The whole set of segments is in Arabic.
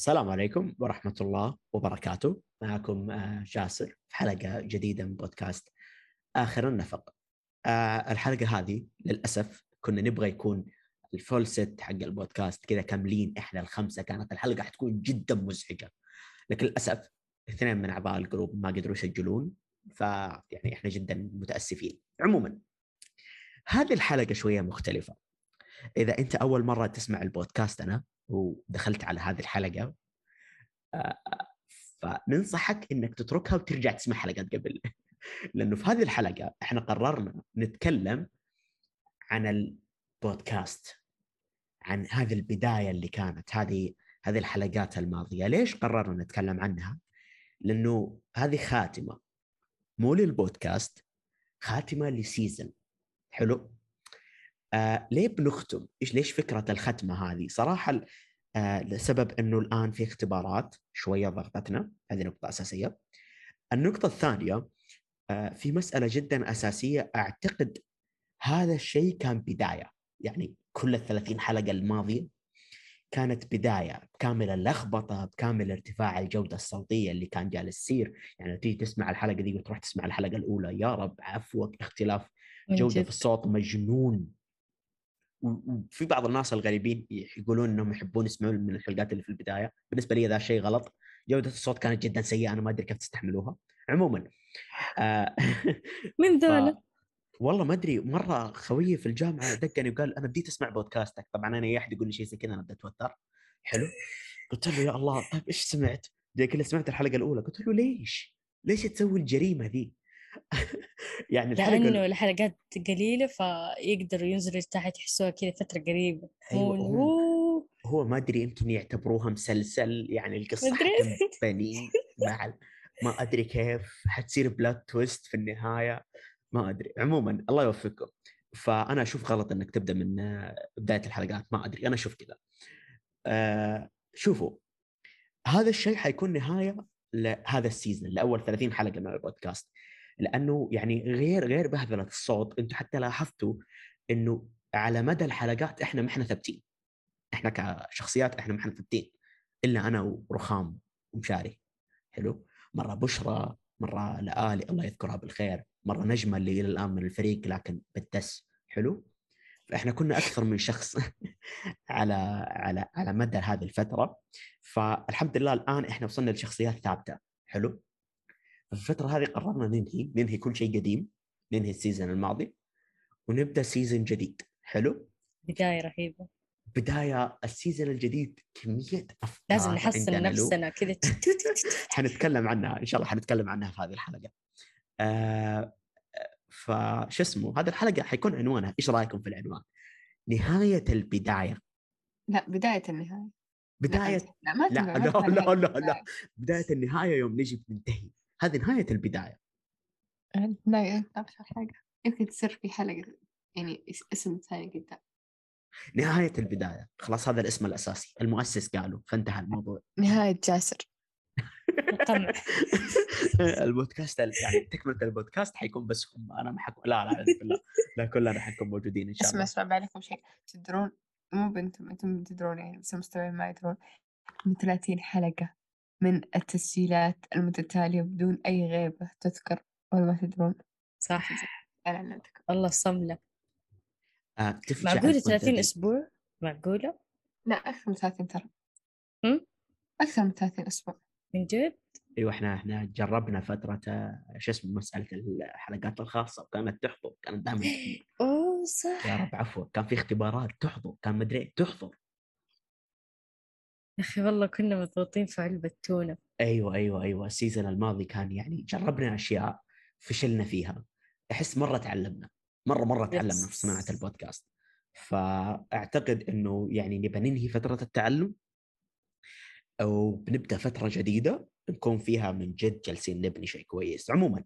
السلام عليكم ورحمة الله وبركاته. معكم آه، جاسر في حلقة جديدة من بودكاست آخر النفق. آه، الحلقة هذه للأسف كنا نبغى يكون الفول ست حق البودكاست كذا كاملين إحنا الخمسة كانت الحلقة حتكون جدا مزعجة. لكن للأسف اثنين من أعضاء الجروب ما قدروا يسجلون فيعني إحنا جدا متأسفين. عموما هذه الحلقة شوية مختلفة. إذا أنت أول مرة تسمع البودكاست أنا ودخلت على هذه الحلقة آه، فننصحك إنك تتركها وترجع تسمع حلقات قبل. لأنه في هذه الحلقة إحنا قررنا نتكلم عن البودكاست عن هذه البداية اللي كانت هذه هذه الحلقات الماضية. ليش قررنا نتكلم عنها؟ لأنه هذه خاتمة. مو للبودكاست خاتمة لسيزن. حلو؟ آه ليه بنختم؟ إيش ليش فكرة الختمة هذه؟ صراحة آه لسبب إنه الآن في اختبارات شوية ضغطتنا، هذه نقطة أساسية. النقطة الثانية آه في مسألة جدا أساسية أعتقد هذا الشيء كان بداية، يعني كل ال 30 حلقة الماضية كانت بداية بكامل اللخبطة بكامل ارتفاع الجودة الصوتية اللي كان جالس يصير يعني تيجي تسمع الحلقة دي وتروح تسمع الحلقة الأولى يا رب عفوك اختلاف جودة في الصوت مجنون وفي بعض الناس الغريبين يقولون إنهم يحبون يسمعون من الحلقات اللي في البداية. بالنسبة لي ذا شيء غلط جودة الصوت كانت جدا سيئة أنا ما أدري كيف تستحملوها. عموما آه من ذولا. ف... والله ما أدري مرة خويي في الجامعة دقني وقال أنا بديت أسمع بودكاستك. طبعا أنا اي أحد يقول لي شيء زي كذا أنا ابدا أتوتر. حلو. قلت له يا الله طيب إيش سمعت؟ زي كذا سمعت الحلقة الأولى. قلت له ليش؟ ليش تسوي الجريمة ذي؟ يعني الحلقة لأنه الحلقات قليلة فيقدروا ينزلوا تحت يحسوها كذا فترة قريبة. أيوة هو, هو ما أدري يمكن يعتبروها مسلسل يعني القصة حتنبني مع ما أدري كيف حتصير بلات تويست في النهاية. ما أدري. عموما الله يوفقكم. فأنا أشوف غلط إنك تبدأ من بداية الحلقات. ما أدري. أنا أشوف كذا. آه شوفوا. هذا الشيء حيكون نهاية لهذا ال season لأول 30 حلقة من البودكاست. لأنه يعني غير غير بهدلة الصوت أنتم حتى لاحظتوا إنه على مدى الحلقات إحنا ما إحنا ثابتين. إحنا كشخصيات إحنا ما إحنا ثابتين. إلا أنا ورخام ومشاري. حلو؟ مرة بشرى مرة لآلي الله يذكرها بالخير. مرة نجمة اللي إلى الآن من الفريق لكن بالدس حلو؟ فإحنا كنا أكثر من شخص على على على مدى هذه الفترة. فالحمد لله الآن إحنا وصلنا لشخصيات ثابتة. حلو؟ في الفترة هذه قررنا ننهي ننهي كل شيء قديم ننهي ال season الماضي ونبدأ season جديد. حلو؟ بداية رهيبة. بداية ال season الجديد كمية أفكار لازم نحسن نفسنا كذا. حنتكلم عنها إن شاء الله حنتكلم عنها في هذه الحلقة. آه فش اسمه هذه الحلقة حيكون عنوانها. إيش رأيكم في العنوان؟ نهاية البداية. لا بداية النهاية. بداية لا ما لا لا, لا لا لا. بداية النهاية يوم نجي ننتهي. هذه نهاية البداية. لا ابشر حاجة. يمكن تصير في حلقه يعني اسم ثاني قدام نهاية البداية. خلاص هذا الاسم الأساسي. المؤسس قالوا. فانتهى الموضوع. نهاية جاسر. البودكاست يعني تكملة البودكاست حيكون بس هم. أنا ما حكون لا لا لا لا كلنا حنكون موجودين إن شاء الله. اسمع اسمع عليكم شيء. تدرون؟ مو بنتم أنتم تدرون يعني بس المستمعين ما يدرون. من 30 حلقة. من التسجيلات المتتالية بدون أي غيبة تذكر ولا ما تدرون. صح. الله صملة آه معقولة 30 أسبوع؟ معقولة؟ لا أكثر من 30 ترى؟ أكثر من 30 أسبوع. من جد؟ أيوه إحنا إحنا جربنا فترة شو اسمه مسألة الحلقات الخاصة وكانت تحضر كانت دائما أوه صح. يا رب عفوا كان في اختبارات تحضر كان مدري تحضر يا أخي والله كنا مضغوطين في علبة تونة أيوه أيوه أيوه. السيزون الماضي كان يعني جربنا أشياء فشلنا فيها. أحس مرة تعلمنا مرة مرة تعلمنا في صناعة البودكاست. فأعتقد إنه يعني نبى ننهي فترة التعلم أو بنبدا فترة جديدة نكون فيها من جد جالسين نبني شيء كويس. عموما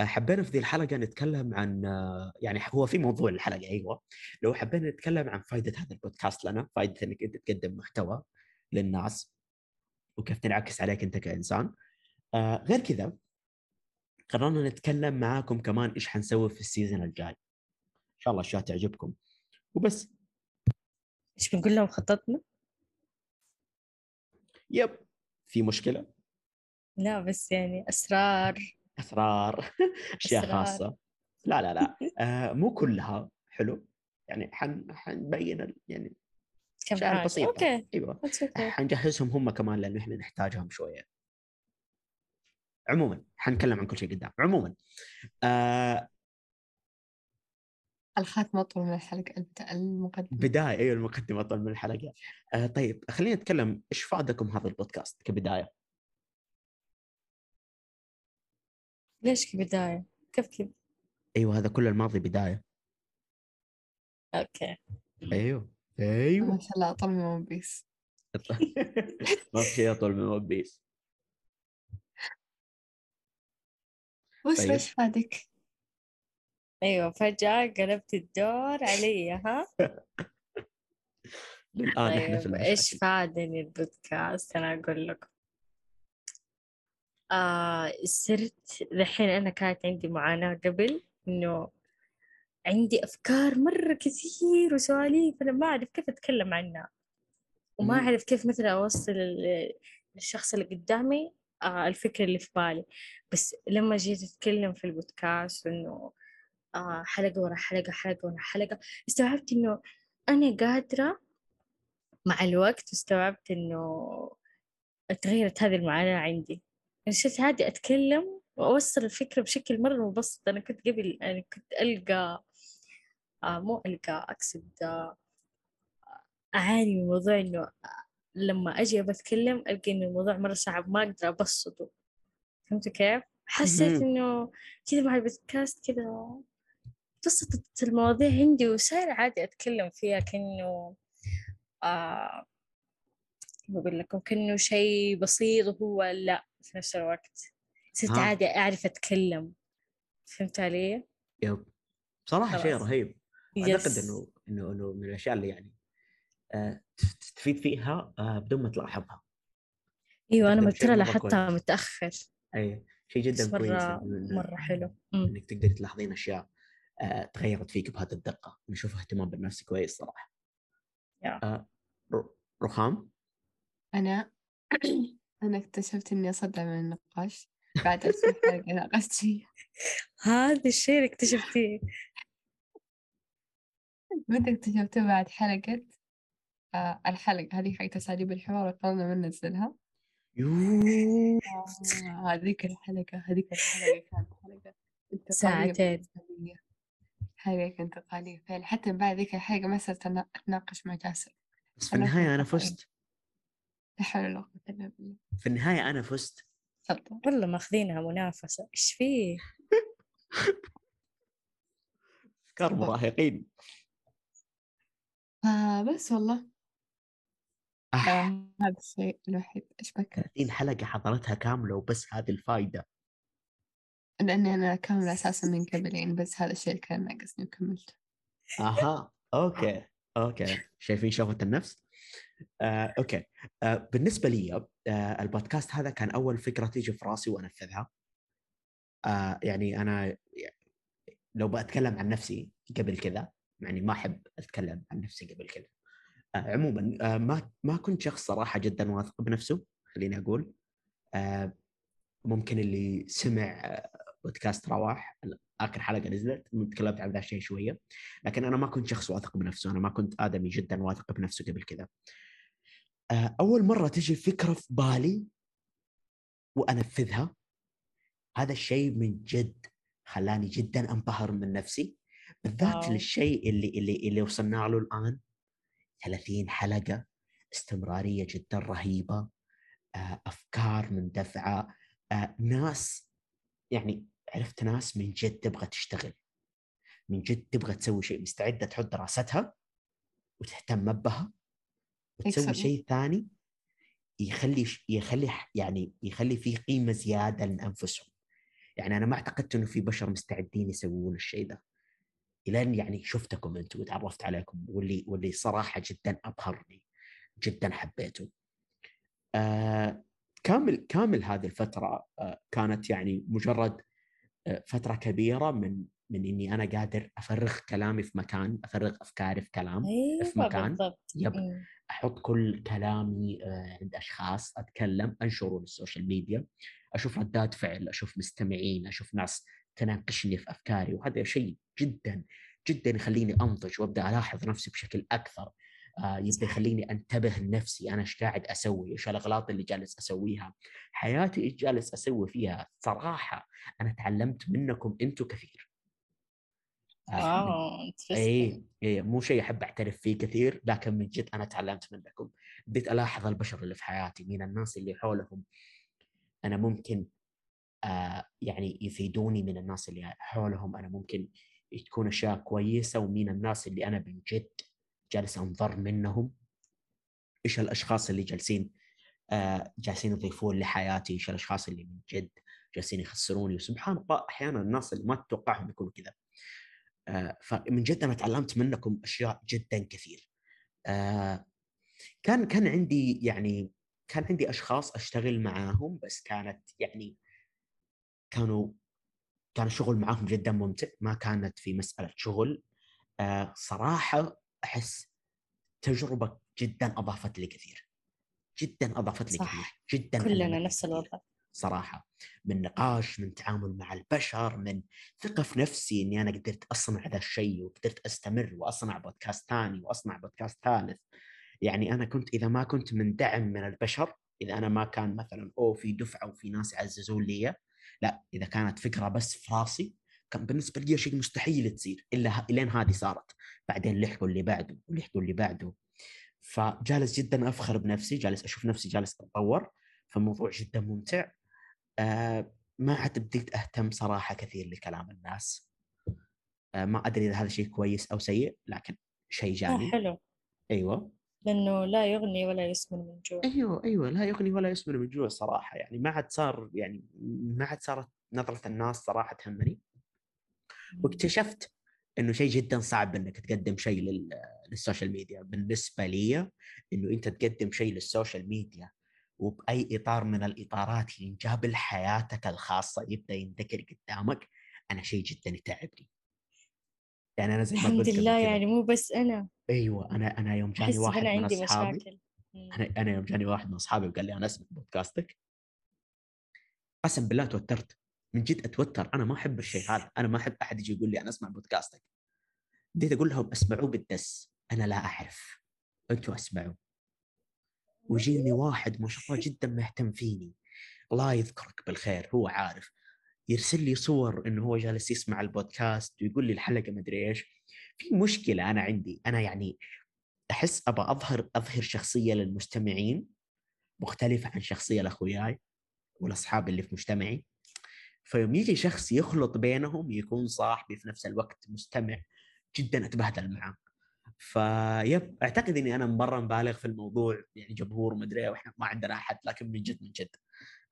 حبينا في ذي الحلقة نتكلم عن يعني هو في موضوع الحلقة أيوه. لو حبينا نتكلم عن فائده هذا البودكاست لنا فائده إنك أنت تقدم محتوى للناس وكيف تنعكس عليك أنت كإنسان. آه غير كذا قررنا نتكلم معاكم كمان إيش حنسوي في ال season الجاي. إن شاء الله أشياء تعجبكم. وبس. إيش بنقول لهم خططنا؟ yep. في مشكلة؟ لا بس يعني أسرار. أسرار. أشياء. خاصة. لا لا لا. آه مو كلها حلو. يعني حن حنبين يعني اشياء حاجة بسيطه okay. أيوه. Okay. حنجهزهم هم كمان لأنه إحنا نحتاجهم شوية. عموما حنتكلم عن كل شيء قدام. عموما آه الخاتمة أطول من الحلقة المقدمة. بداية أيوه المقدمة أطول من الحلقة. آه طيب خلينا نتكلم إيش فادكم هذا البودكاست كبداية؟ ليش كبداية؟ كيف كيف؟ أيوه هذا كل الماضي بداية. okay. أيوه. أيوه. ما شاء الله أطول من One Piece ما في شيء اطول من ون بيس وش طيب. وش فادك؟ أيوه فجأة قلبت الدور علي ها؟ الان إحنا في طيب إيش فادني البودكاست؟ أنا أقول لكم. آه صرت الحين أنا كانت عندي معاناة قبل إنه عندي أفكار مرة كثير وسواليف أنا ما أعرف كيف أتكلم عنها. وما مم. أعرف كيف مثلا أوصل ال- للشخص اللي قدامي آه الفكرة اللي في بالي. بس لما جيت أتكلم في البودكاست إنه آه حلقة ورا حلقة حلقة ورا حلقة استوعبت إنه أنا قادرة مع الوقت استوعبت إنه تغيرت هذه المعاناة عندي. يعني صرت عادي أتكلم وأوصل الفكرة بشكل مرة مبسط. أنا كنت قبل أنا كنت ألقى مو ألقى أقصد آه أعاني من موضوع إنه لما أجي أبى أتكلم ألقى إنه الموضوع مرة صعب ما أقدر أبسطه فهمتوا كيف؟ حسيت. إنه كذا مع البودكاست كذا بسطت المواضيع عندي وصار عادي أتكلم فيها كأنه آه بقول لكم كأنه شيء بسيط وهو لا في نفس الوقت صرت ها. عادي أعرف أتكلم فهمت علي؟ يب بصراحه شيء. رهيب أعتقد إنه إنه إنه من الأشياء اللي يعني آه، تستفيد فيها آه، بدون ما تلاحظها. تقدم شيء ترى لاحظتها كويس. متأخر. أي شيء جدا كويس مرة إنه- إنه- مرة حلو. إنك تقدري تلاحظين أشياء آه، تغيرت فيك بهذه الدقة. نشوف اهتمام بالنفس كويس صراحة. يا. ر- رخام؟ أنا أنا اكتشفت إني أصدع من النقاش. بعد عشرين حلقة ناقشت هذا الشيء اللي اكتشفتيه. متى اكتشفته بعد حلقة آه الحلقة هذه حقت أساليب الحوار وقررنا ما ننزلها يوه آه هذيك الحلقة هذيك الحلقة كانت حلقة ساعتين. حلقة انتقالية فعلا حتى بعد ذيك الحلقة ما صرت أنا- أتناقش مع جاسر بس في أنا النهايه أنا كنت فزت لا حول ولا قوة إلا بالله في النهايه أنا فزت والله ماخذينها منافسة إيش فيه؟ افكار مراهقين فبس والله. آه، آه هذا الشيء الوحيد إيش بك 30 حلقة حضرتها كاملة وبس هذه الفائده لأني أنا كامل أساسا من قبل يعني بس هذا الشيء اللي كان ناقصني وكملته. أها okay okay. شايفين شغله النفس؟ آه، okay. آه، بالنسبة لي آه، البودكاست هذا كان أول فكرة تيجي في راسي وأنفذها. آه، يعني أنا لو بتكلم عن نفسي قبل كذا يعني ما أحب أتكلم عن نفسي قبل كذا آه، عموما آه، ما ما كنت شخص صراحة جدا واثق بنفسه خليني أقول. آه، ممكن اللي سمع بودكاست رواح آخر حلقة نزلت تكلمت عن ذا الشيء شوية لكن أنا ما كنت شخص واثق بنفسه أنا ما كنت آدمي جدا واثق بنفسه قبل كذا أول مرة تجي فكرة في بالي وأنفذها هذا الشيء من جد خلاني جدا أنبهر من نفسي. بالذات واو. للشيء اللي اللي اللي وصلنا له الآن. 30 حلقة استمرارية جدا رهيبة. آه، أفكار مندفعة. آه، ناس يعني عرفت ناس من جد تبغى تشتغل. من جد تبغى تسوي شيء. مستعدة تحط دراستها وتهتم بها وتسوي. شيء ثاني يخلي يخلي يعني يخلي فيه قيمة زيادة لأنفسهم. يعني أنا ما اعتقدت إنه في بشر مستعدين يسوون الشيء ده. إلين يعني شفتكم أنتم وتعرفت عليكم واللي واللي صراحة جدا أبهرني جدا حبيته آه كامل كامل هذه الفترة آه كانت يعني مجرد آه فترة كبيرة من من إني أنا قادر أفرغ كلامي في مكان أفرغ أفكاري في كلام أيوه في مكان بالضبط yep. مم. أحط كل كلامي آه، عند أشخاص أتكلم أنشره لل social media أشوف ردات فعل أشوف مستمعين أشوف ناس تناقشني في أفكاري وهذا شيء جدا جدا يخليني أنضج وأبدأ ألاحظ نفسي بشكل أكثر. آه، يبدأ يخليني أنتبه لنفسي أنا إيش قاعد أسوي؟ إيش الأغلاط اللي جالس أسويها؟ حياتي إيش جالس أسوي فيها؟ صراحة أنا تعلمت منكم أنتم كثير. آه، من- واو interesting. اي اي مو شيء أحب أعترف فيه كثير لكن من جد أنا تعلمت منكم. بديت ألاحظ البشر اللي في حياتي مين الناس اللي حولهم. أنا ممكن آه يعني يفيدوني من الناس اللي حولهم. أنا ممكن تكون أشياء كويسة ومين الناس اللي أنا من جد جالس انضر منهم. إيش الأشخاص اللي جالسين آه جالسين يضيفون لحياتي؟ إيش الأشخاص اللي من جد جالسين يخسروني؟ وسبحان الله أحيانا الناس اللي ما تتوقعهم يكونوا كذا. آه فمن جد أنا تعلمت منكم أشياء جدا كثير. آه كان كان عندي يعني كان عندي أشخاص أشتغل معاهم بس كانت يعني كانوا كان الشغل معاهم جدا ممتع ما كانت في مسألة شغل. آه صراحة أحس تجربة جدا أضافت لي كثير. جدا أضافت لي صح. كثير. جدا كلنا نفس. الوضع. صراحة. من نقاش من تعامل مع البشر من ثقة في نفسي إني أنا قدرت أصنع هذا الشيء وقدرت أستمر وأصنع بودكاست ثاني وأصنع بودكاست ثالث. يعني أنا كنت إذا ما كنت من دعم من البشر إذا أنا ما كان مثلا أو في دفعة وفي ناس يعززون لي لا إذا كانت فكرة بس في راسي كان بالنسبة لي شيء مستحيل تصير إلا إلين هذه صارت. بعدين لحقوا اللي بعده ولحقوا اللي بعده. فجالس جدا أفخر بنفسي جالس أشوف نفسي جالس أتطور. فالموضوع جدا ممتع. آه ما عاد بديت أهتم صراحة كثير لكلام الناس. آه ما أدري إذا هذا شيء كويس أو سيء لكن شيء آه جاني. حلو. أيوه. لأنه لا يغني ولا يسمن من جوع. أيوه أيوه لا يغني ولا يسمن من جوع صراحة. يعني ما عاد صار يعني ما عاد صارت نظرة الناس صراحة تهمني. واكتشفت إنه شيء جدا صعب إنك تقدم شيء لل- للسوشيال ميديا. بالنسبة لي إنه أنت تقدم شيء للسوشيال ميديا وبأي إطار من الإطارات ينجاب لحياتك الخاصة يبدأ ينذكر قدامك أنا شيء جدا يتعبني. يعني أنا زي ما الحمد لله يعني مو بس أنا. أيوه أنا أنا يوم جاني واحد أنا من عندي أصحابي مشاكل. أنا أنا يوم جاني واحد من أصحابي وقال لي أنا اسمع بودكاستك. قسم بالله توترت. من جد أتوتر. أنا ما أحب الشيء هذا. أنا ما أحب أحد يجي يقول لي أنا أسمع بودكاستك. بديت أقول لهم اسمعوه بالدس. أنا لا أعرف. أنتوا أسمعوا. ويجيني واحد ما شاء الله جدا مهتم فيني. الله يذكرك بالخير. هو عارف. يرسل لي صور إنه هو جالس يسمع البودكاست ويقول لي الحلقة مدري إيش. في مشكلة أنا عندي. أنا يعني أحس ابى أظهر أظهر شخصية للمستمعين مختلفة عن شخصية لأخوياي والأصحاب اللي في مجتمعي. فيوم يجي شخص يخلط بينهم يكون صاحبي في نفس الوقت مستمع جدا أتبهدل معاه. فيب أعتقد إني أنا مرة مبالغ في الموضوع يعني جمهور مدري وإحنا ما عندنا أحد لكن من جد من جد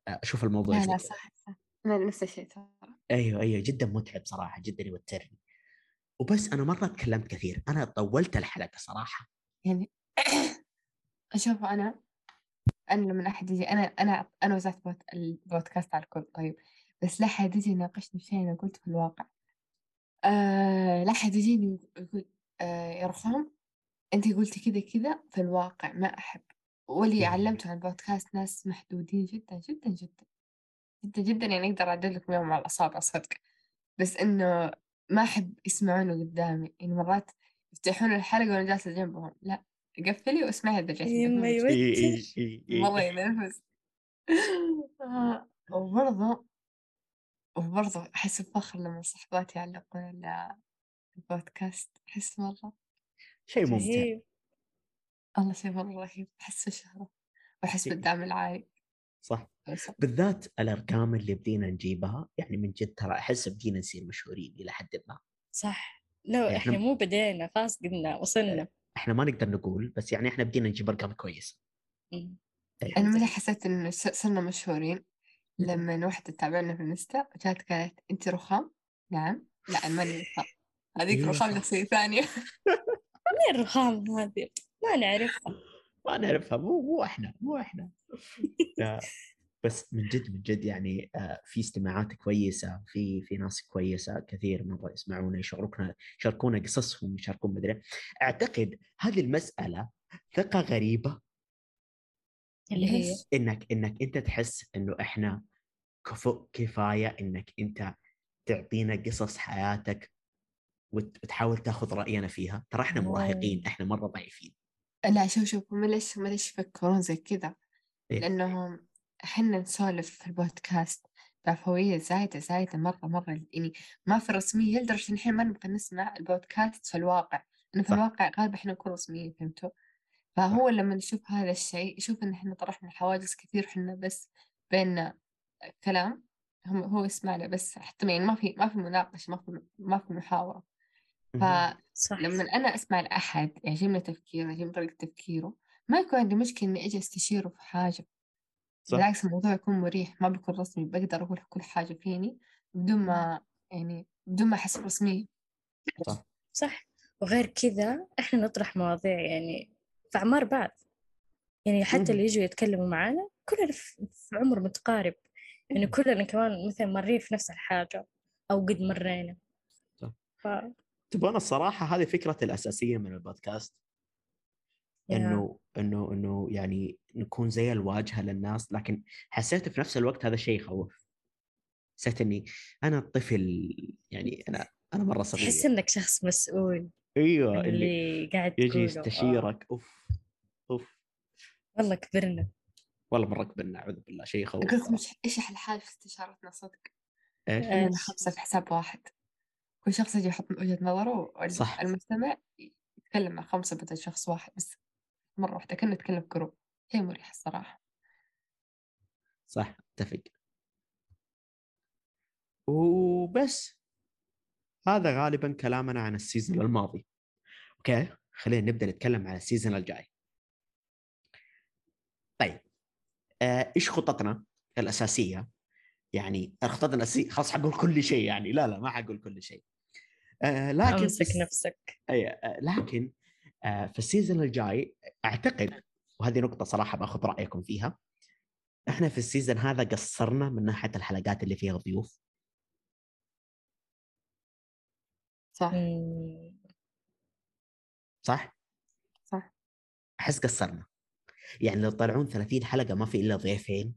أشوف الموضوع لا لا. صح صح. لا نفس الشيء ترى. أيوه أيوه جدا متعب صراحة جدا يوترني. وبس أنا مرة تكلمت كثير أنا طولت الحلقة صراحة. يعني أشوف أنا أنا لما أحد يجي أنا أنا أنا وزعت بوت البودكاست على الكل طيب. بس لا أحد يجي يناقشني في شيء أنا قلته في الواقع. آه لا أحد يجيني يقول آه يا رخام أنت قلتي كذا كذا في الواقع ما أحب. واللي. علمته عن البودكاست ناس محدودين جدا جدا جدا. جدا جدا يعني أقدر أعدل لكم يوم على الأصابع صدق. بس إنه ما أحب يسمعونه قدامي. يعني مرات يفتحون الحلقة وأنا جالسة جنبهم. لا قفلي واسمعي إذا جالسة. مرة ينرفز. وبرضه وبرضه أحس بفخر لما صحباتي يعلقون على البودكاست. أحس مرة. شيء ممتع. الله شيء مرة رهيب أحس بالشهرة وأحس. بالدعم العالي. صح؟ بالذات الأرقام اللي بدينا نجيبها يعني من جد ترى أحس بدينا نصير مشهورين إلى حد ما. صح. لا إحنا- إحنا مو بدينا خلاص قلنا وصلنا. إحنا ما نقدر نقول بس يعني إحنا بدينا نجيب أرقام كويسة. أنا الحمد متى. حسيت إنه س- صرنا مشهورين لما واحدة تتابعنا في الإنستا جات قالت أنت رخام؟ نعم. لا أنا ماني رخام. هذيك رخام. شخصية ثانية مين الرخام هذه. ما نعرفها. ما نعرفها مو مو إحنا مو إحنا. بس من جد من جد يعني آه، في استماعات كويسة في في ناس كويسة كثير مرة يسمعونا يشاركونا يشاركونا قصصهم يشاركون مدري أعتقد هذه المسألة ثقة غريبة اللي هي؟ إنك إنك أنت تحس إنه إحنا كفؤ كفاية إنك أنت تعطينا قصص حياتك وت- وتحاول تاخذ رأينا فيها ترى إحنا. مراهقين إحنا مرة ضعيفين لا شوف شوف هم ليش هم ليش يفكرون زي كذا إيه؟ لأنهم إحنا نسولف في البودكاست بعفوية زايدة زايدة مرة مرة يعني ما في رسمية لدرجة إن الحين ما نبغى نسمع البودكاست في الواقع إنه في صح. الواقع غالبا إحنا نكون رسميين فهمتوا فهو لما نشوف هذا الشيء يشوف إن إحنا طرحنا حواجز كثير إحنا بس بيننا كلام هم هو يسمع له بس حتى يعني ما في ما في مناقشة ما في ما في محاورة. صح فلما أنا أسمع لأحد يعجبني تفكيره يعجبني طريقة تفكيره ما يكون عندي مشكلة إني أجي أستشيره في حاجة. صح. بالعكس الموضوع يكون مريح ما بيكون رسمي بقدر أقول كل حاجة فيني بدون ما يعني بدون ما أحس برسمية. صح. صح. وغير كذا إحنا نطرح مواضيع يعني في أعمار بعض. يعني حتى. اللي يجوا يتكلموا معانا كلنا في في عمر متقارب. يعني كلنا كمان مثلا مرين في نفس الحاجة أو قد مرينا. صح. ف... تبغون الصراحة هذه فكرتي الأساسية من البودكاست. إنه إنه إنه يعني نكون زي الواجهة للناس لكن حسيت في نفس الوقت هذا الشيء يخوف. حسيت إني أنا طفل يعني أنا أنا مرة تحس صغير إنك شخص مسؤول أيوه اللي اللي قاعد يجي تقوله. آه. يستشيرك أوف أوف. والله كبرنا. والله مرة كبرنا أعوذ بالله شيء يخوف لكم إيش أحلى حاجة في استشارتنا صدق إيش؟ خمسة في حساب واحد. كل شخص يجي يحط وجهة نظره صح. والمستمع يتكلم مع خمسة بدل شخص واحد بس. مرة واحدة كنا نتكلم في جروب شيء مريح الصراحة. صح أتفق. وبس. هذا غالبا كلامنا عن ال season الماضي. أوكي؟ خلينا نبدأ نتكلم عن ال season الجاي. طيب. آه، إيش خططنا الأساسية؟ يعني خططنا الاساسيه خلاص حقول كل شيء يعني. لا لا ما حقول كل شيء. آه، لكن الس- نفسك. أي آه، لكن آه، في ال season الجاي أعتقد وهذه نقطة صراحة بأخذ رأيكم فيها إحنا في السيزون هذا قصرنا من ناحية الحلقات اللي فيها ضيوف. صح. صح؟ صح. أحس قصرنا. يعني لو طلعون 30 حلقة ما في إلا ضيفين.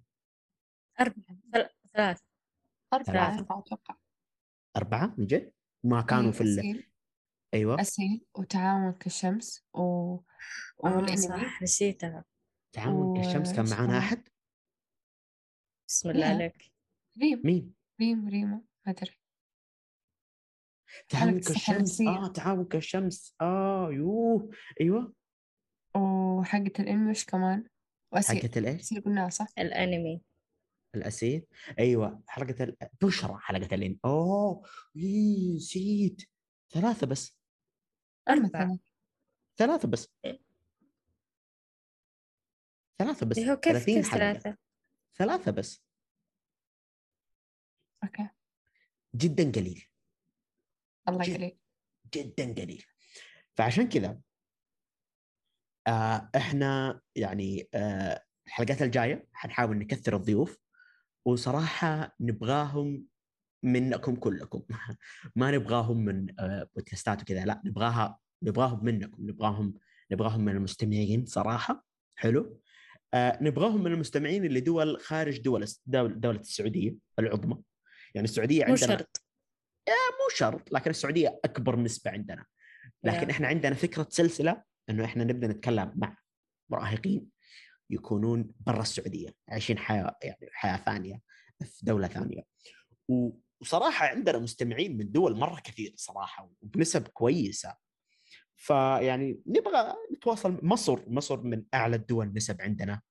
أربعة. ثل- ثلاث أربعة ثلاثة. أربعة أتوقع. أربعة؟ من جد؟ ما كانوا في ال... أسيل أيوه. أسيل وتعاون كالشمس و... آه صح نسيتها تعاون كالشمس كان معانا؟ أحد؟ بسم الله. عليك. ريم. مين؟ ريم ريما ما أدري. تعاون كالشمس. آه تعاون كالشمس آه يوه. أيوه. وحقة الأنمي وش كمان. وأسيل حقت الإيش؟ أسيل قلناها صح الأنمي. الأسيد؟ أيوه حلقة ال... بشرى حلقة الين أوه إيه، نسيت. ثلاثة بس. مثلا ثلاثة. بس. ثلاثة بس. اللي هو كيف 30 كيف. ثلاثة؟ ثلاثة بس. أوكي. جدا قليل. الله جد. قليل جدا قليل. فعشان كذا آه إحنا يعني آه الحلقات الجاية حنحاول نكثر الضيوف. وصراحة نبغاهم منكم كلكم. ما نبغاهم من آه بودكاستات وكذا لا نبغاها نبغاهم منكم نبغاهم نبغاهم من المستمعين صراحة. حلو. آه نبغاهم من المستمعين اللي دول خارج دول دول دولة السعودية العظمى. يعني السعودية مو عندنا شرط. مو شرط لكن السعودية أكبر نسبة عندنا. لكن. إحنا عندنا فكرة سلسلة إنه إحنا نبدأ نتكلم مع مراهقين يكونون برا السعودية عايشين حياة يعني حياة ثانية في دولة ثانية. وصراحة عندنا مستمعين من دول مرة كثير صراحة وبنسب كويسة. فيعني نبغى نتواصل مصر مصر من أعلى الدول نسب عندنا.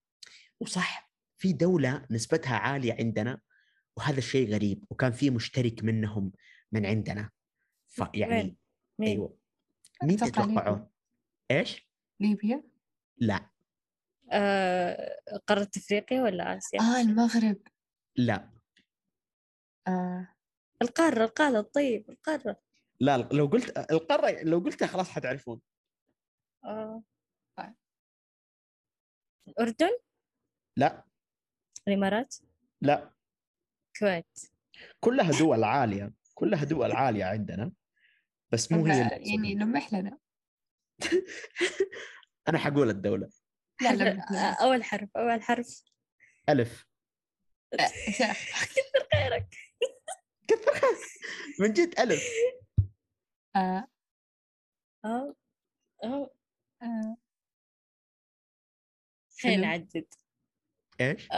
وصح في دولة نسبتها عالية عندنا وهذا الشيء غريب وكان في مشترك منهم من عندنا. فيعني؟ أيوه. مين تتوقعون؟ إيش؟ ليبيا؟ لا. آه قارة أفريقيا ولا آسيا؟ آه المغرب. لا. آه. القارة القارة طيب القارة. لا لو قلت القارة لو قلتها خلاص حتعرفون. آه. طيب. الأردن؟ لا. الإمارات؟ لا. الكويت كلها دول عالية كلها دول عالية عندنا بس مو هي اللي يعني لمح لنا. أنا حقول الدولة. لا حرف- لنا أول حرف أول حرف. ألف. آه، شيخ كثر خيرك. من جد ألف. آه، أه أه. آه، خلينا؟ نعدد. إيش؟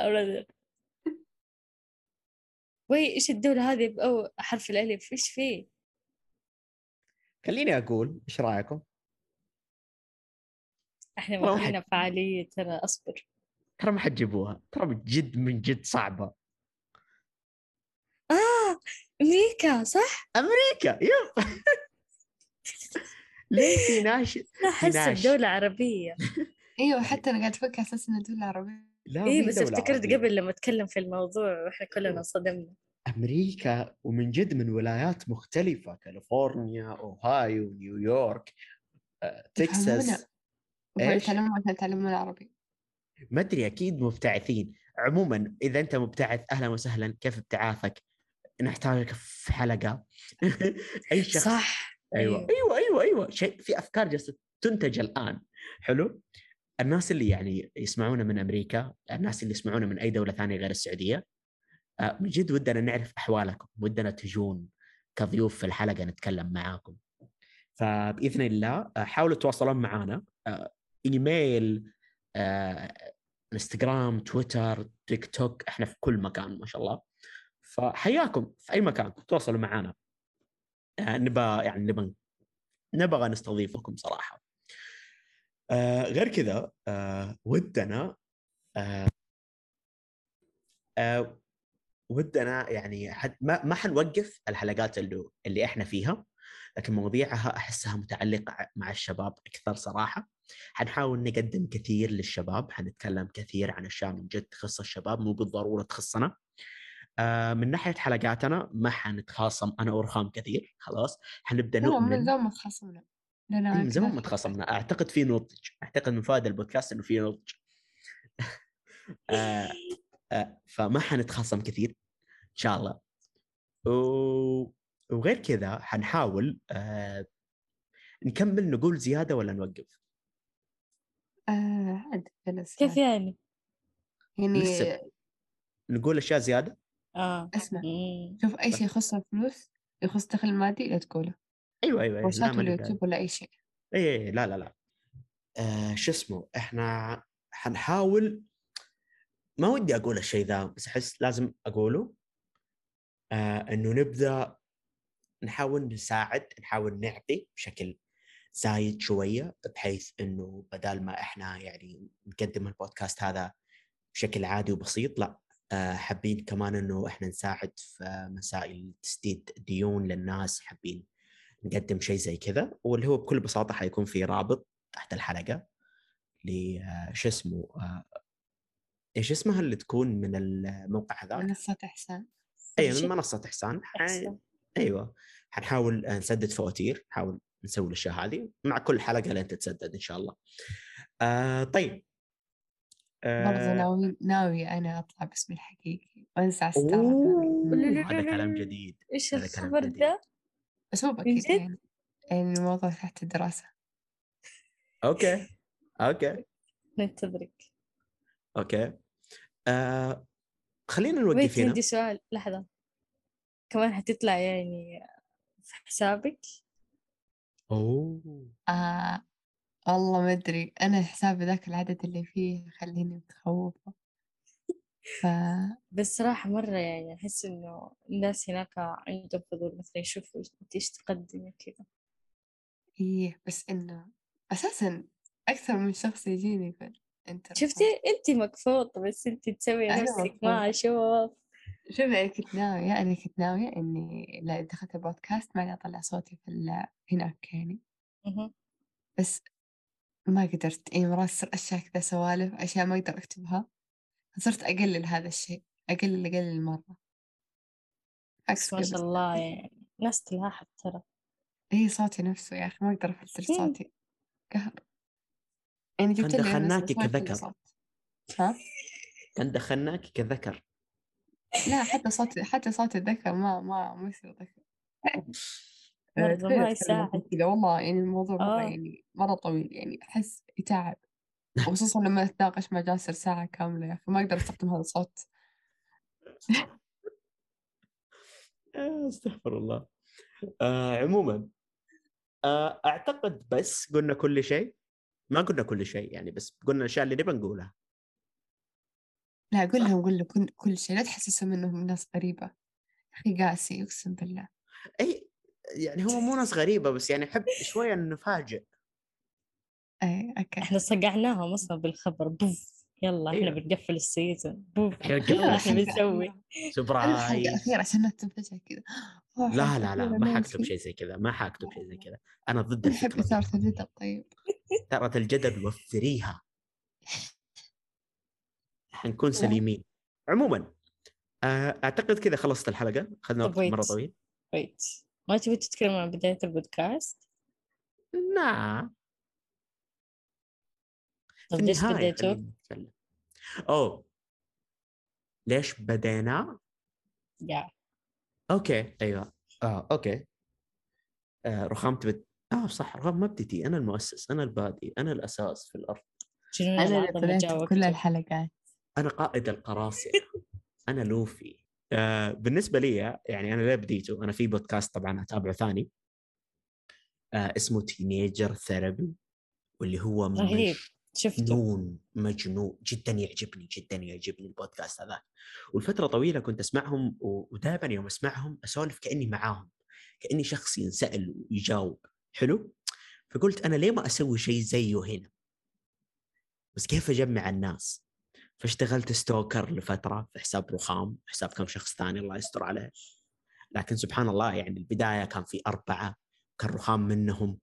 وي إيش الدولة هذه؟ بأو حرف الألف. إيش فيه؟ خليني أقول إيش رأيكم؟ إحنا والله ما فينا فعالية ترى أصبر. ترى ما حتجيبوها ترى من جد من جد صعبة. آه أمريكا صح؟ أمريكا يب. ليه في ناشئ أنا أحس ناش. بدولة عربية. أيوه حتى أنا قاعد أفكر أساس انها دولة عربية. لا إيه مو بس دولة افتكرت عربية. قبل لما أتكلم في الموضوع وإحنا كلنا صدمنا أمريكا ومن جد من ولايات مختلفة كاليفورنيا أوهايو نيويورك آه، تكساس. يفهمونا وهم إيش؟ يتعلمون عشان يتعلمون عربي ما أدري أكيد مبتعثين. عموما إذا أنت مبتعث أهلا وسهلا كيف ابتعاثك؟ نحتاجك في حلقة. أي شخص صح. أيوه. أيوه أيوه أيوه. شيء في أفكار جالسة تنتج الآن. حلو. الناس اللي يعني يسمعونا من أمريكا الناس اللي يسمعونا من أي دولة ثانية غير السعودية آه، من جد ودنا نعرف أحوالكم ودنا تجون كضيوف في الحلقة نتكلم معاكم. فبإذن الله آه، حاولوا تتواصلون معنا آه، إيميل آه، إنستغرام تويتر تيك توك إحنا في كل مكان ما شاء الله. فحياكم في أي مكان تواصلوا معنا. آه، نبى يعني نبى نبغى نستضيفكم صراحة. آه غير كذا آه ودنا آه آه ودنا يعني حد ما ما حنوقف الحلقات اللي اللي إحنا فيها لكن مواضيعها أحسها متعلقة مع الشباب أكثر صراحة. حنحاول نقدم كثير للشباب حنتكلم كثير عن أشياء من جد تخص الشباب مو بالضرورة تخصنا. آه من ناحية حلقاتنا ما حنتخاصم أنا ورخام كثير خلاص. حنبدأ ترى من نؤمن زمان ما تخاصمنا. من زمان ما تخاصمنا. أعتقد في نضج. أعتقد من فوائد البودكاست إنه في نضج. آه آه فما حنتخاصم كثير إن شاء الله. و... وغير كذا حنحاول آه نكمل نقول زيادة ولا نوقف؟ آه عاد جلس كيف يعني؟ يعني لسه. نقول أشياء زيادة آه أسمع مم. شوف أي شيء يخص الفلوس يخص دخل مادي لا تقوله أيوه أيوه أيوة. لا كورسات ما ولا نبدأ. يوتيوب ولا أي شيء أي أي لا لا لا آه شو اسمه إحنا حنحاول ما ودي أقول الشيء ذا بس أحس لازم أقوله آه إنه نبدأ نحاول نساعد نحاول نعطي بشكل زايد شوية بحيث إنه بدال ما إحنا يعني نقدم البودكاست هذا بشكل عادي وبسيط لا آه حابين كمان إنه إحنا نساعد في مسائل تسديد ديون للناس حابين نقدم شيء زي كذا واللي هو بكل بساطة حيكون في رابط تحت الحلقة ل آه، شو اسمه آه، إيش اسمها اللي تكون من الموقع هذا؟ منصة إحسان اي. من منصة إحسان ح- أحسن. أيوه حنحاول نسدد فواتير نحاول نسوي الأشياء هذه. مع كل حلقة لين تتسدد إن شاء الله. آه طيب. برضه آه. ناوي ناوي أنا أطلع باسمي الحقيقي. لا، هذا لا، كلام لا. جديد. كلام الخبر. ده؟ بس مو؟ يعني الموضوع تحت الدراسة. أوكي. أوكي. ننتظرك. أوكي. آه خلينا نوقف هنا. عندي سؤال. لحظة. كمان حتطلع يعني في حسابك؟ أوه. آه. والله ما أدري. أنا حسابي ذاك العدد اللي فيه خليني متخوفة. ف بس صراحة مرة يعني أحس إنه الناس هناك عندهم فضول مثلا يشوفوا أنت إيش تقدمي كذا إيه بس إنه أساسا أكثر من شخص يجيني في الإنترنت. شفتي؟ أنت مكفوطة بس أنت تسوي نفسك ما أشوف. شوف أنا كنت ناوية أنا كنت ناوية إني لا دخلت البودكاست ما أطلع صوتي في ال- هناك يعني. بس ما قدرت يعني مرات تصير أشياء كذا سوالف أشياء ما أقدر أكتبها فصرت أقلل هذا الشيء أقلل أقلل مرة. بس ما شاء الله يعني ناس تلاحظ ترى. هي صوتي نفسه يا أخي ما أقدر أفلتر. صوتي. قهر. يعني جبت لي كذا كذكر. ها؟ كان دخلناك كذكر. لا حتى صوت حتى صوت الذكر ما ما ما يصير ذكر. ما يساعد. كذا والله يعني الموضوع مرة آه. يعني مرة طويل يعني أحس يتعب. وخصوصا لما أتناقش مع جاسر ساعة كاملة يا أخي ما أقدر أستخدم هذا الصوت. آه، استغفر الله. آه عموما آه أعتقد بس قلنا كل شيء. ما قلنا كل شيء يعني بس قلنا الأشياء اللي نبغى نقولها. لا قول لهم قول لهم كل, كل شيء لا تحسسهم إنهم ناس غريبة. أخي قاسي أقسم بالله. أي يعني هم مو ناس غريبة بس يعني احب شوية نفاجئ. أي أوكي. إحنا صقعناهم أصلا بالخبر. بوف. يلا إحنا أيوة. بنقفل ال season. بوف. إحنا يلا إحنا. بنسوي. surprise. الأخيرة عشان لا تنفجأ كذا. لا لا لا ما حكتب. شيء زي كذا. ما حكتب شيء زي كذا. أنا ضد دي. إثارة الجدل طيب. ترى الجدل وفريها. حنكون سليمين. عموما آه، أعتقد كذا خلصت الحلقة. اخذنا وقت مرة. طويل. wait ما تبي تتكلم عن بداية البودكاست؟ نعم. طب ليش بديتوا؟ أوه. ليش بدينا؟ يا أوكي. أيوه. آه أوكي. آه رخام تبت. آه صح. رخام ما بديتي. أنا المؤسس. أنا البادي. أنا الأساس في الأرض. أنا اللي وقته الحلقات. أنا قائد القراصنة. أنا لوفي. آه بالنسبة لي يعني أنا ليه بديته. أنا في بودكاست طبعا أتابعه ثاني. آه اسمه Teenager Therapy واللي هو رهيب. شفته. مجنون مجنون. جدا يعجبني جدا يعجبني البودكاست هذا. والفترة طويلة كنت أسمعهم ودائما يوم أسمعهم أسولف كأني معاهم كأني شخص ينسأل ويجاوب. حلو؟ فقلت أنا ليه ما أسوي شيء زيه هنا؟ بس كيف أجمع الناس؟ فاشتغلت ستوكر لفترة في حساب رخام حساب كم شخص ثاني الله يستر عليه. لكن سبحان الله يعني البداية كان في أربعة كان رخام منهم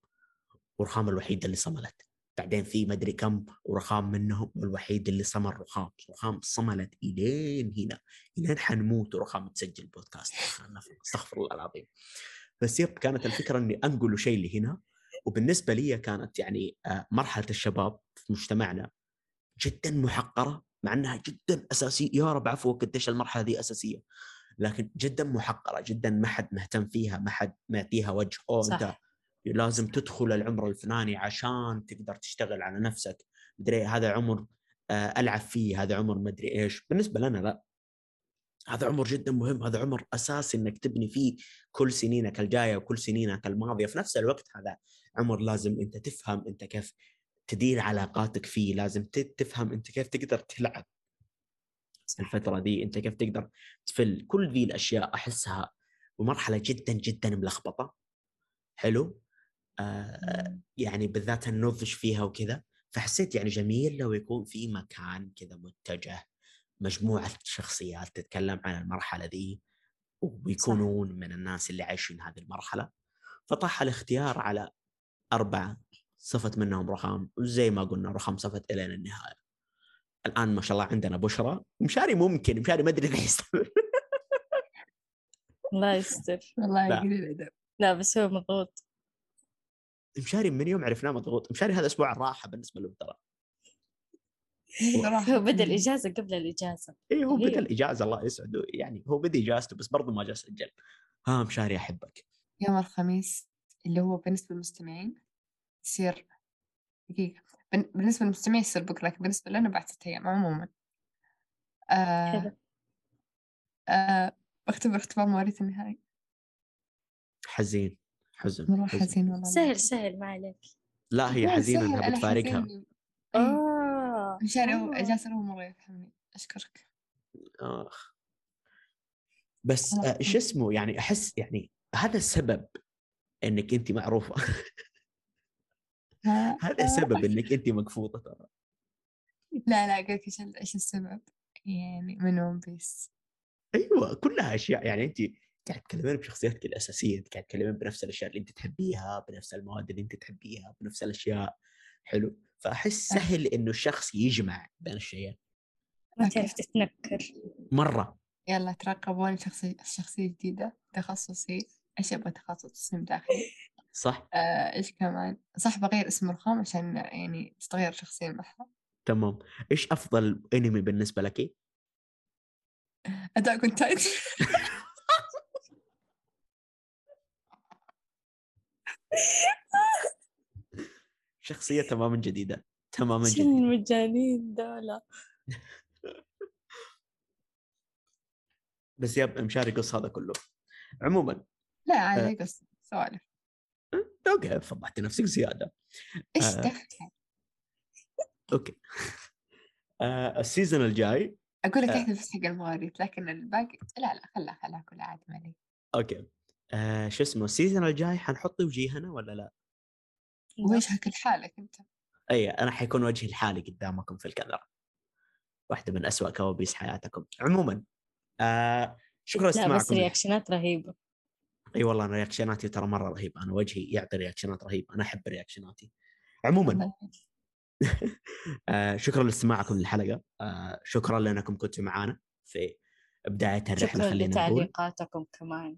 ورخام الوحيد اللي صملت. بعدين في مدري كم ورخام منهم والوحيد اللي صمل رخام رخام صملت إلين هنا إلين حنموت ورخام تسجل بودكاست. أستغفر الله العظيم. بس يب كانت الفكرة إني انقل شيء لهنا وبالنسبة لي كانت يعني آه، مرحلة الشباب في مجتمعنا جدا محقرة. مع إنها جدا أساسية. يا رب عفوك قديش المرحلة دي أساسية. لكن جدا محقرة جدا ما حد مهتم فيها ما حد معطيها وجه. أو صح. انت لازم تدخل العمر الفلاني عشان تقدر تشتغل على نفسك. مدري هذا عمر آه، ألعب فيه هذا عمر مدري إيش. بالنسبة لنا لا. هذا عمر جدا مهم. هذا عمر أساسي إنك تبني فيه كل سنينك الجاية وكل سنينك الماضية. في نفس الوقت هذا عمر لازم أنت تفهم أنت كيف تدير علاقاتك فيه لازم تفهم أنت كيف تقدر تلعب الفترة دي أنت كيف تقدر تفل. كل ذي الأشياء أحسها بمرحلة جدا جدا ملخبطة. حلو؟ آه يعني بالذات النضج فيها وكذا. فحسيت يعني جميل لو يكون في مكان كذا متجه مجموعة شخصيات تتكلم عن المرحلة ذي ويكونون من الناس اللي عايشين هذه المرحلة. فطاح الاختيار على أربعة. صفت منهم رخام وزي ما قلنا رخام صفت إلى النهاية. الآن ما شاء الله عندنا بشرى مشاري ممكن مشاري ما أدري إذا يستمر. الله يستر. والله لا. لا بس هو مضغوط. مشاري من يوم عرفناه مضغوط. مشاري هذا أسبوع الراحة بالنسبة له ترى. هو بدأ الإجازة قبل الإجازة. إي هو. بدأ الإجازة الله يسعده. يعني هو بدأ إجازته بس برضه ما جاء سجل ها مشاري أحبك. يوم الخميس اللي هو بالنسبة للمستمعين يصير دقيقة. بن- بالنسبة للمستمعين يصير بكرة لكن بالنسبة لنا بعد ستة أيام عموما. آه آه بختبر اختبار مواريث النهائي. حزين حزن مرة حزن. حزين والله سهل سهل ما عليك. لا هي سهل، انها بتفارقها. حزين. إيه. آه مشاري هو آه. جاسر هو مرة يفهمني. أشكرك. آخ. بس آه، إيش اسمه؟ يعني أحس يعني هذا السبب إنك أنت معروفة. هذا سبب إنك انت مقفوطه ترى. لا لا قلت إيش السبب؟ يعني من ون بيس أيوه كلها أشياء. يعني انت قاعد تتكلمين بشخصياتك الاساسيه انت قاعد تتكلمين بنفس الأشياء اللي انت تحبيها بنفس المواد اللي انت تحبيها بنفس الأشياء. حلو. فأحس سهل إنه الشخص يجمع بين الشيئين. ما. تعرف تتنكر؟ مرة. يلا ترقبون شخصية شخصية جديدة تخصصي. إيش أبغى تخصص؟ تصميم داخلي صح؟ آه إيش كمان؟ صح بغير اسم الرخام عشان يعني تتغير شخصية معها تمام. إيش أفضل أنمي بالنسبة لك؟ أون تايتن شخصية تماما جديدة تماما show جديدة. المجانين دولة بس yep مشاري قص هذا كله. عموما لا آه. عادي قصة سوالف. أوكي فضحت نفسك زيادة. إيش آه. أوكي. آه ال season الجاي. أقول لك آه. احذف بس حق المواريث لكن الباقي لا لا خلها خلها كلها عادي ما عليك أوكي. آه شو اسمه ال season الجاي حنحط وجيهنا ولا لا؟ وجهك لحالك أنت. اي أنا حيكون وجهي الحالي قدامكم في الكاميرا. واحدة من أسوأ كوابيس حياتكم. عموما آه شكرا لا بس reaction ات رهيبة. إي والله أنا reaction اتي ترى مرة رهيبة أنا وجهي يعطي reaction ات رهيبة أنا أحب reaction اتي عموما. آه شكرا لاستماعكم للحلقة. آه شكرا لأنكم كنتوا معنا في بداية الرحلة شكرا خلينا نقول. لتعليقاتكم كمان.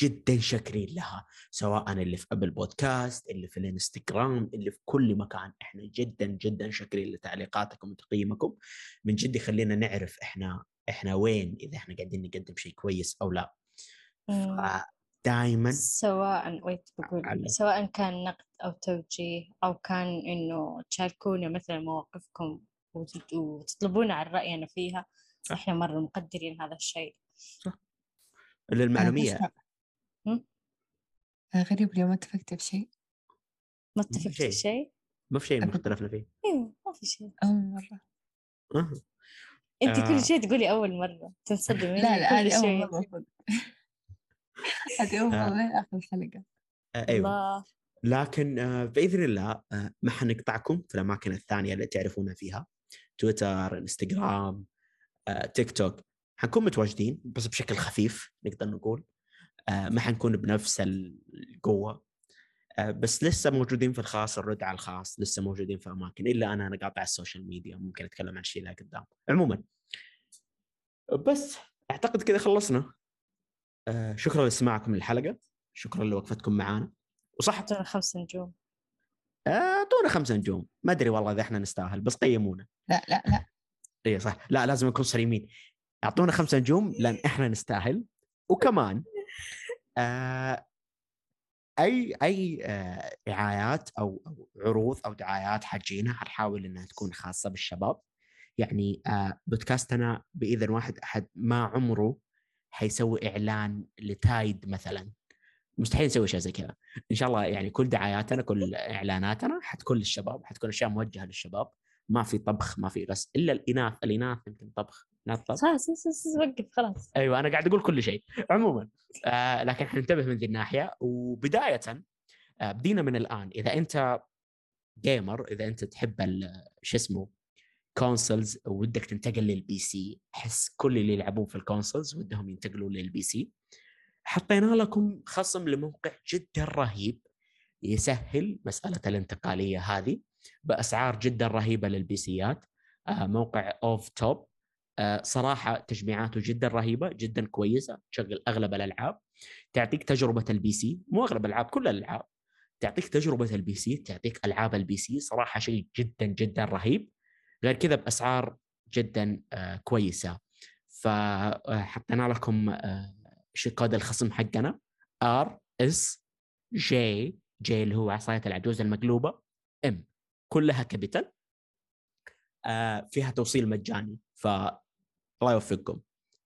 جدا شاكرين لها سواء اللي في ابل بودكاست اللي في الإنستغرام اللي في كل مكان. إحنا جدا جدا شاكرين لتعليقاتكم وتقييمكم. من جد يخلينا نعرف إحنا إحنا وين إذا إحنا قاعدين نقدم شيء كويس أو لا. دائما سواء ويت بقول علق. سواء كان نقد أو توجيه أو كان إنه تشاركونا مثلا مواقفكم وت- وتطلبونا عن رأينا فيها صح. إحنا مرة مقدرين هذا الشيء للمعلومية أسمع. هم؟ آه، غريب اليوم ما اتفقت بشيء ما اتفقت شيء. في شيء؟ ما في شيء أبداً. مختلفنا فيه أيوه ما في شيء أول مرة أه. أنت آه. كل شيء تقولي أول مرة تنصدمي لا لا كل هذه أول شيء. هذه أول آه. آخر الحلقة آه أيوه. الله. لكن آه، بإذن الله آه، ما حنقطعكم في الأماكن الثانية اللي تعرفونا فيها. تويتر إنستغرام آه، تيك توك. حنكون متواجدين بس بشكل خفيف نقدر نقول. ما حنكون بنفس القوة. بس لسه موجودين في الخاص الرد على الخاص لسه موجودين في أماكن. إلا أنا أنا قاطع السوشيال ميديا ممكن أتكلم عن الشيء اللي قدام. عموما بس أعتقد كذا خلصنا. آه، شكرا لاستماعكم للحلقة. شكرا لوقفتكم معنا وصح؟ اعطونا خمس نجوم. اعطونا خمسة نجوم. ما أدري والله إذا إحنا نستاهل بس قيمونا. لا لا لا. اي صح. لا لازم نكون صريمين أعطونا خمسة نجوم لأن إحنا نستاهل. وكمان آه أي أي آه دعايات أو أو عروض أو دعايات حاجينا حنحاول إنها تكون خاصة بالشباب. يعني آه بودكاستنا بإذن واحد أحد ما عمره حيسوي إعلان لتايد مثلا. مستحيل نسوي شيء زي كذا. إن شاء الله يعني كل دعاياتنا كل إعلاناتنا حتكون للشباب حتكون أشياء موجهة للشباب. ما في طبخ ما في غسل إلا الإناث. الإناث يمكن طبخ خلاص وقف خلاص. أيوه أنا قاعد أقول كل شيء. عموما آه لكن حننتبه من ذي الناحية. وبداية آه بدينا من الآن. إذا أنت جيمر إذا أنت تحب شو اسمه consoles ودك تنتقل لل PC أحس كل اللي يلعبون في ال consoles ودهم ينتقلوا لل PC حطينا لكم خصم لموقع جدا رهيب يسهل مسألة الانتقالية هذه بأسعار جدا رهيبة لل PC ات آه موقع اوف توب آه، صراحة تجميعاته جدا رهيبة جدا كويسة تشغل أغلب الألعاب. تعطيك تجربة ال PC مو أغلب الألعاب كل الألعاب. تعطيك تجربة ال PC تعطيك ألعاب ال PC صراحة شيء جدا جدا رهيب. غير كذا بأسعار جدا آه، كويسة. فحطينا لكم آه، شو كود الخصم حقنا. RSGG اللي هو عصاية العجوز المقلوبة. M كلها capital. آه، فيها توصيل مجاني. ف الله يوفقكم.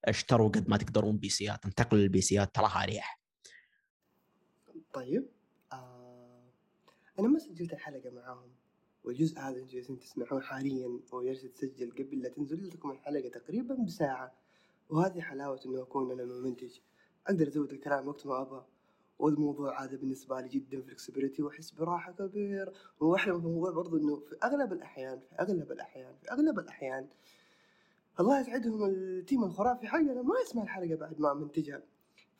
اشتروا قد ما تقدرون PC ات. انتقلوا لل PC ات تراها اريح طيب آه أنا ما سجلت الحلقة معاهم. والجزء هذا أنتم جالسين تسمعوه حاليا وجالس يتسجل قبل لا تنزل لكم الحلقة تقريبا بساعة. وهذه حلاوة إنه أكون أنا المنتج أقدر أزود الكلام وقت ما أبغى. والموضوع هذا بالنسبة لي جدا فلكسبيتي وأحس براحة كبيرة. وأحلى من الموضوع برضو إنه في أغلب الأحيان في أغلب الأحيان في أغلب الأحيان الله يسعدهم التيم الخرافي حقنا ما يسمع الحلقة بعد ما منتجها.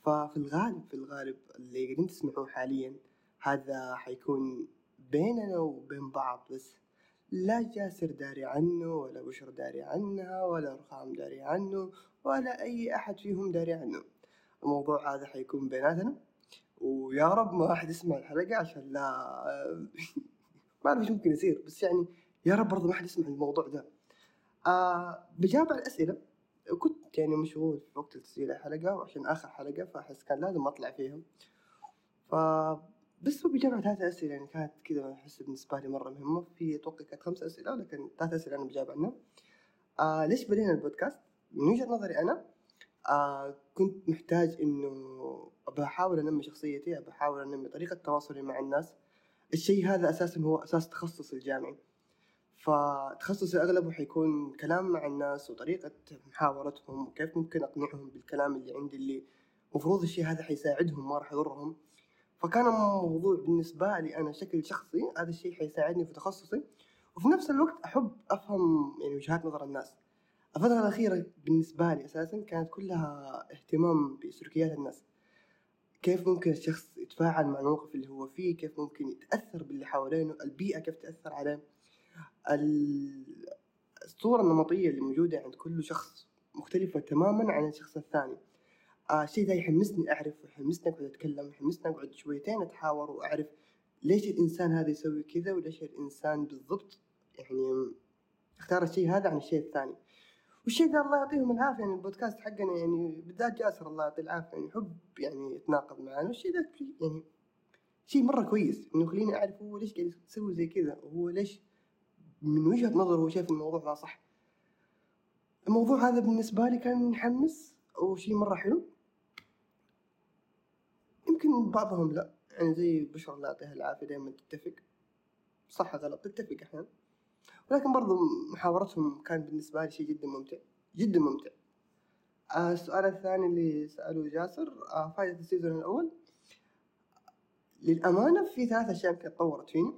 ففي الغالب في الغالب اللي قاعدين تسمعوه حاليا هذا حيكون بيننا وبين بعض بس لا جاسر داري عنه ولا بشر داري عنها ولا رخام داري عنه ولا أي أحد فيهم داري عنه. الموضوع هذا حيكون بيناتنا. ويا رب ما أحد يسمع الحلقة عشان لا ما أعرف ممكن يصير بس يعني يا رب برضه ما أحد يسمع الموضوع ده. آه بجاوب على الأسئلة. كنت يعني مشغول في وقت تسجيل الحلقة وعشان آخر حلقة فأحس كان لازم أطلع فيها. ف بس هو بجمع ثلاث أسئلة يعني كانت كذا أحس بالنسبة لي مرة مهمة في أتوقع كانت خمس أسئلة لكن ثلاث أسئلة أنا بجاوب عنها. آه ليش بدينا البودكاست؟ من وجهة نظري أنا آه كنت محتاج إنه بحاول أنمي شخصيتي بحاول أنمي طريقة تواصلي مع الناس. الشيء هذا أساسا هو أساس تخصصي الجامعي. فتخصصي أغلبه حيكون كلام مع الناس وطريقة محاورتهم وكيف ممكن أقنعهم بالكلام اللي عندي اللي مفروض الشيء هذا حيساعدهم ما راح يضرهم. فكان الموضوع بالنسبة لي أنا شكل شخصي هذا الشيء حيساعدني في تخصصي. وفي نفس الوقت أحب أفهم يعني وجهات نظر الناس. الفترة الأخيرة بالنسبة لي أساسا كانت كلها اهتمام بسلوكيات الناس. كيف ممكن الشخص يتفاعل مع الموقف اللي هو فيه؟ كيف ممكن يتأثر باللي حوالينه؟ البيئة كيف تأثر عليه؟ ال- الصورة النمطية اللي موجودة عند كل شخص مختلفة تماما عن الشخص الثاني. آه الشيء ذا يحمسني أعرف ويحمسني أقعد أتكلم يحمسني أقعد شويتين أتحاور وأعرف ليش الإنسان هذا يسوي كذا وليش الإنسان بالضبط يعني اختار الشيء هذا عن الشيء الثاني. والشيء ذا الله يعطيهم العافية يعني البودكاست حقنا يعني بالذات جاسر الله يعطيه العافية يعني يحب يعني يتناقض معنا. والشيء ذا يعني شيء مرة كويس إنه يخليني أعرف هو ليش قاعد يسوي زي كذا وهو ليش من وجهة نظره هو شايف الموضوع ذا صح. الموضوع هذا بالنسبة لي كان يحمس وشيء مرة حلو. يمكن بعضهم لا. يعني زي بشر الله يعطيها العافية دائما تتفق. صح غلط؟ تتفق أحيانا ولكن برضو محاورتهم كان بالنسبة لي شيء جدا ممتع. جدا ممتع. آه السؤال الثاني اللي سأله جاسر آه فائدة ال season الأول. للأمانة في ثلاث أشياء يمكن تطورت فيني.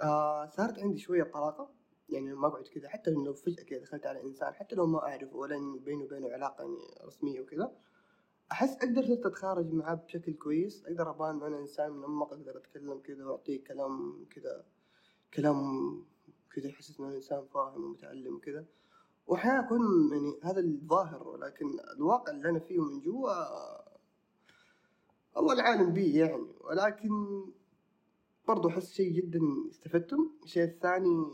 آه صارت عندي شوية طلاقة. يعني ما أقعد كذا. حتى لو فجأة كذا دخلت على إنسان حتى لو ما أعرفه ولا بيني وبينه علاقة يعني رسمية وكذا. أحس أقدر صرت أتخارج معاه بشكل كويس. أقدر أبان أنا إنسان منمق أقدر أتكلم كذا وأعطيه كلام كذا كلام كذا يحسسني إنه إنسان فاهم ومتعلم وكذا. وأحيانا أكون يعني هذا الظاهر ولكن الواقع اللي أنا فيه من جوا الله العالم بيه يعني. ولكن برضو أحس شيء جدا استفدته. الشيء الثاني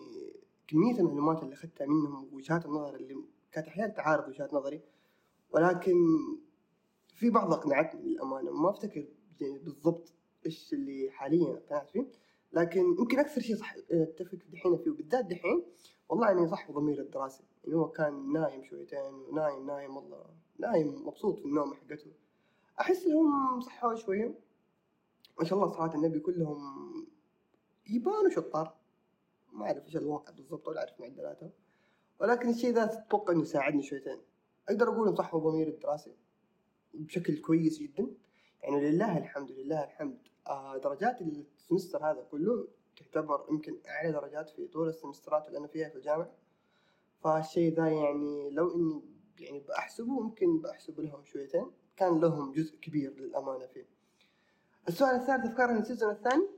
كمية المعلومات اللي أخذتها منهم ووجهات النظر اللي كانت أحيانا تعارض وجهات نظري. ولكن في بعض أقنعتني للأمانة ما يعني بالضبط إيش اللي حاليا اقتنعت فيه لكن يمكن أكثر شيء صح أتفق دحين فيه وبالذات دحين والله يعني صح ضمير الدراسي يعني هو كان نايم شويتين ونايم نايم والله نايم مبسوط في النوم حقته. أحس إنهم صحوا شوية ما شاء الله صلاة النبي كلهم يبانوا شطار ما أعرف إيش الواقع بالضبط ولا أعرف معدلاتهم ولكن الشيء ذا أتوقع إنه يساعدني شويتين. أقدر أقول إن صحوا ضمير الدراسي بشكل كويس جدا. يعني لله الحمد لله الحمد. آه درجات السمستر هذا كله تعتبر يمكن أعلى درجات في طول السمسترات اللي أنا فيها في الجامعة. فالشيء ذا يعني لو إني يعني بأحسبه ممكن بأحسب لهم شويتين. كان لهم جزء كبير للأمانة فيه. السؤال الثالث أفكار عن ال season الثاني.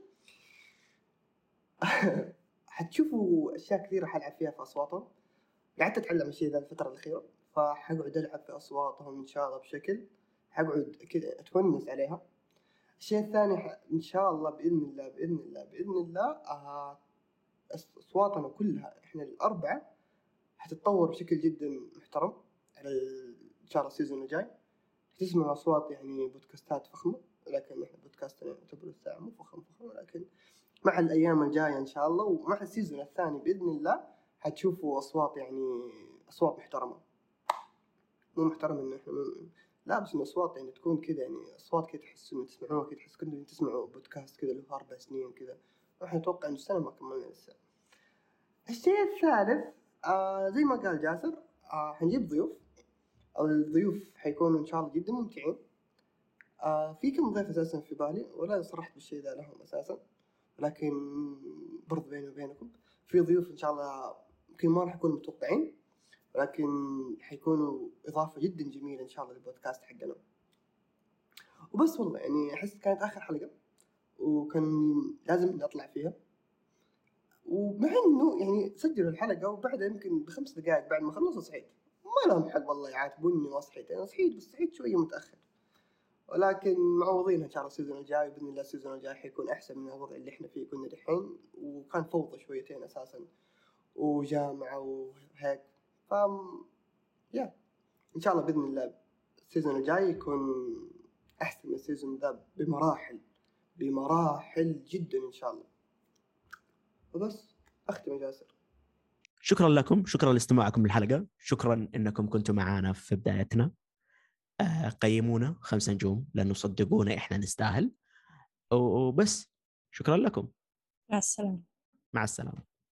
حتشوفوا أشياء كثيرة حلعب فيها في أصواتهم. قعدت أتعلم الشيء ذا الفترة الأخيرة فحقعد ألعب في أصواتهم إن شاء الله بشكل حقعد كذا أتونس عليها. الشيء الثاني إن شاء الله بإذن الله بإذن الله بإذن الله آه، أصواتنا كلها إحنا الأربعة حتتطور بشكل جدا محترم على إن شاء الله ال season الجاي. تسمع أصوات يعني بودكاستات فخمة ولكن إحنا بودكاستنا يعتبر الساعة مو فخم فخم ولكن مع الأيام الجاية إن شاء الله ومع ال season الثاني بإذن الله حتشوفوا أصوات يعني أصوات محترمة. مو محترم إنه إحنا مو- لا بس إن أصوات يعني تكون كذا يعني أصوات كذا تحس إنه تسمعوها كذا تحس كأنكم تسمعوا بودكاست كذا له أربع سنين كذا إحنا نتوقع إنه السنة ما كملنا لسه. الشيء الثالث آه زي ما قال جاسر آه حنجيب ضيوف. الضيوف حيكونوا إن شاء الله جدا ممتعين. آه في كم ضيف أساسا في بالي ولا صرحت بالشيء ذا لهم أساسا لكن برضو بيني وبينكم. في ضيوف إن شاء الله يمكن ما راح يكونوا متوقعين. ولكن حيكونوا إضافة جدا جميلة إن شاء الله للبودكاست حقنا. وبس والله يعني أحس كانت آخر حلقة وكان لازم إني أطلع فيها. ومع إنه يعني سجلوا الحلقة وبعدها يمكن بخمس دقائق بعد ما خلصوا صحيت. ما لهم حق والله يعاتبوني ما صحيت. أنا صحيت بس صحيت شوية متأخر. ولكن معوضين إن شاء الله ال season الجاي باذن الله ال season الجاي حيكون أحسن من الوضع اللي إحنا فيه كنا دحين. وكان فوضى شويتين أساسا وجامعة وهيك. ف يا إن شاء الله بإذن الله ال season الجاي يكون أحسن من ال season ذا بمراحل بمراحل جدا إن شاء الله. وبس اختم يا جاسر شكرا لكم شكرا لاستماعكم للحلقة. شكرا إنكم كنتم معنا في بدايتنا. آه، قيمونا خمسة نجوم لأنه صدقونا إحنا نستاهل. وبس شكرا لكم. مع السلامة. مع السلامة.